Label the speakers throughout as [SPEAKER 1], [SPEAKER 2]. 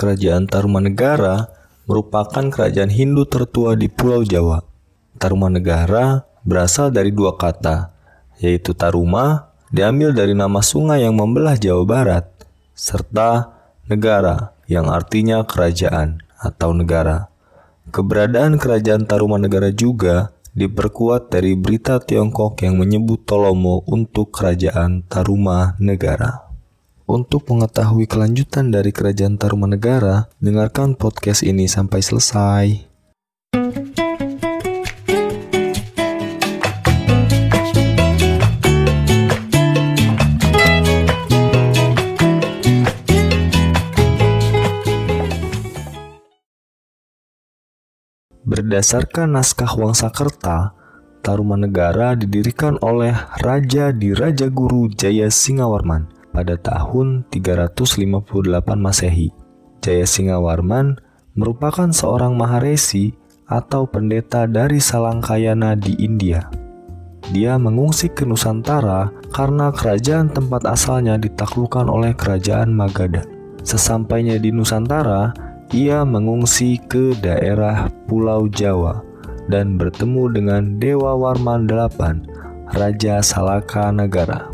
[SPEAKER 1] Kerajaan Tarumanegara merupakan kerajaan Hindu tertua di Pulau Jawa. Tarumanegara berasal dari dua kata, yaitu Taruma diambil dari nama sungai yang membelah Jawa Barat, serta negara yang artinya kerajaan atau negara. Keberadaan kerajaan Tarumanegara juga diperkuat dari berita Tiongkok yang menyebut Tolomo untuk kerajaan Tarumanegara. Untuk mengetahui kelanjutan dari kerajaan Tarumanegara, dengarkan podcast ini sampai selesai. Berdasarkan naskah Wangsakerta, Tarumanegara didirikan oleh Raja di Raja Guru Jaya Singawarman pada tahun 358 Masehi. Jaya Singawarman merupakan seorang maharesi atau pendeta dari Salangkayana di India. Dia mengungsi ke Nusantara karena kerajaan tempat asalnya ditaklukkan oleh kerajaan Magadha. Sesampainya di Nusantara, ia mengungsi ke daerah Pulau Jawa dan bertemu dengan Dewa Warman VIII, Raja Salaka Negara.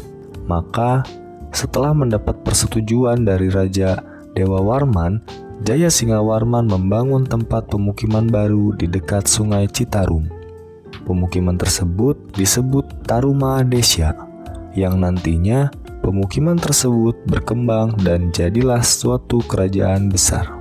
[SPEAKER 1] Maka, setelah mendapat persetujuan dari Raja Dewa Warman, Jaya Singawarman membangun tempat pemukiman baru di dekat Sungai Citarum. Pemukiman tersebut disebut Taruma Desya, yang nantinya pemukiman tersebut berkembang dan jadilah suatu kerajaan besar.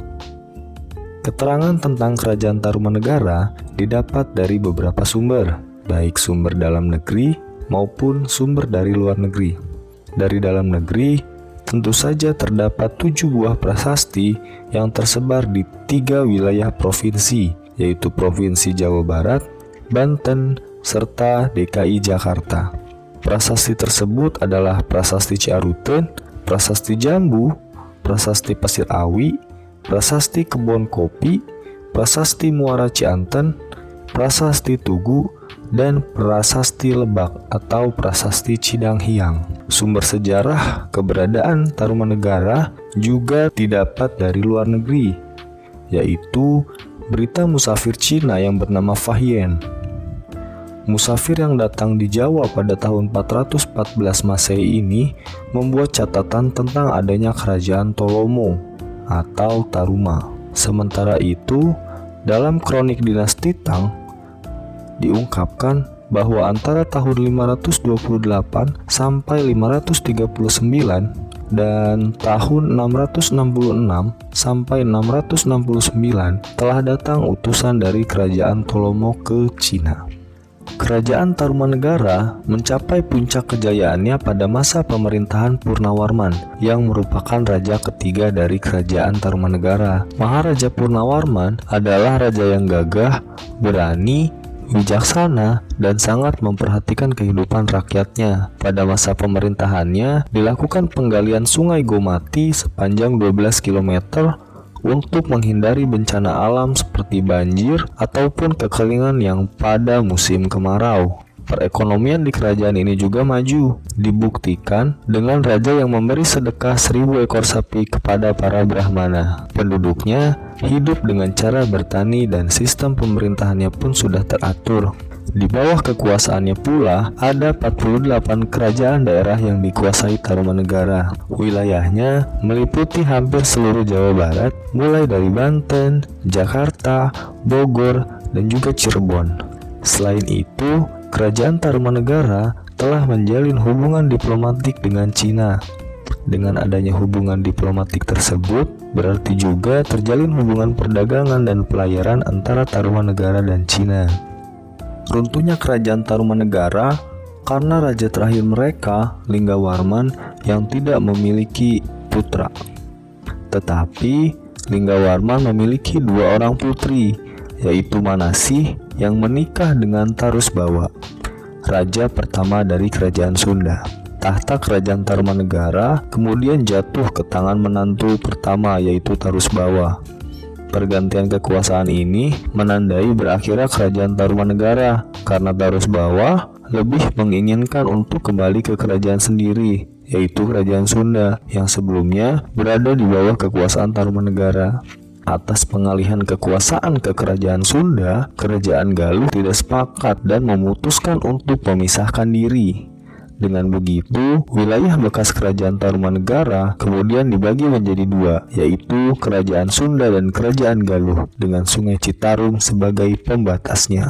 [SPEAKER 1] Keterangan tentang kerajaan Tarumanegara didapat dari beberapa sumber, baik sumber dalam negeri maupun sumber dari luar negeri. Dari dalam negeri, tentu saja terdapat tujuh buah prasasti yang tersebar di tiga wilayah provinsi, yaitu Provinsi Jawa Barat, Banten, serta DKI Jakarta. Prasasti tersebut adalah Prasasti Ciaruten, Prasasti Jambu, Prasasti Pasir Awi, Prasasti Kebon Kopi, Prasasti Muara Cianten, Prasasti Tugu, dan Prasasti Lebak atau Prasasti Cidang Hiang. Sumber sejarah keberadaan Tarumanegara juga didapat dari luar negeri, yaitu berita musafir Cina yang bernama Fahien. Musafir yang datang di Jawa pada tahun 414 Masehi ini membuat catatan tentang adanya kerajaan Tolomo atau Taruma. Sementara itu, dalam kronik dinasti Tang diungkapkan bahwa antara tahun 528 sampai 539 dan tahun 666 sampai 669 telah datang utusan dari kerajaan Tolomo ke Cina. Kerajaan Tarumanegara mencapai puncak kejayaannya pada masa pemerintahan Purnawarman yang merupakan raja ketiga dari kerajaan Tarumanegara. Maharaja Purnawarman adalah raja yang gagah, berani, bijaksana, dan sangat memperhatikan kehidupan rakyatnya. Pada masa pemerintahannya, dilakukan penggalian sungai Gomati sepanjang 12 km untuk menghindari bencana alam seperti banjir ataupun kekeringan yang pada musim kemarau. Perekonomian di kerajaan ini juga maju, dibuktikan dengan raja yang memberi sedekah seribu ekor sapi kepada para brahmana. Penduduknya hidup dengan cara bertani dan sistem pemerintahannya pun sudah teratur. Di bawah kekuasaannya pula ada 48 kerajaan daerah yang dikuasai Tarumanegara. Wilayahnya meliputi hampir seluruh Jawa Barat, mulai dari Banten, Jakarta, Bogor, dan juga Cirebon. Selain itu, kerajaan Tarumanegara telah menjalin hubungan diplomatik dengan Cina. Dengan adanya hubungan diplomatik tersebut, berarti juga terjalin hubungan perdagangan dan pelayaran antara Tarumanegara dan Cina. Runtuhnya kerajaan Tarumanegara karena raja terakhir mereka, Linggawarman, yang tidak memiliki putra. Tetapi Linggawarman memiliki dua orang putri, yaitu Manasih yang menikah dengan Tarusbawa, raja pertama dari kerajaan Sunda. Tahta kerajaan Tarumanegara kemudian jatuh ke tangan menantu pertama yaitu Tarusbawa. Pergantian kekuasaan ini menandai berakhirnya kerajaan Tarumanegara karena Tarus Bawah lebih menginginkan untuk kembali ke kerajaan sendiri yaitu Kerajaan Sunda yang sebelumnya berada di bawah kekuasaan Tarumanegara. Atas pengalihan kekuasaan ke Kerajaan Sunda, Kerajaan Galuh tidak sepakat dan memutuskan untuk memisahkan diri. Dengan begitu, wilayah bekas Kerajaan Tarumanegara kemudian dibagi menjadi dua, yaitu Kerajaan Sunda dan Kerajaan Galuh, dengan Sungai Citarum sebagai pembatasnya.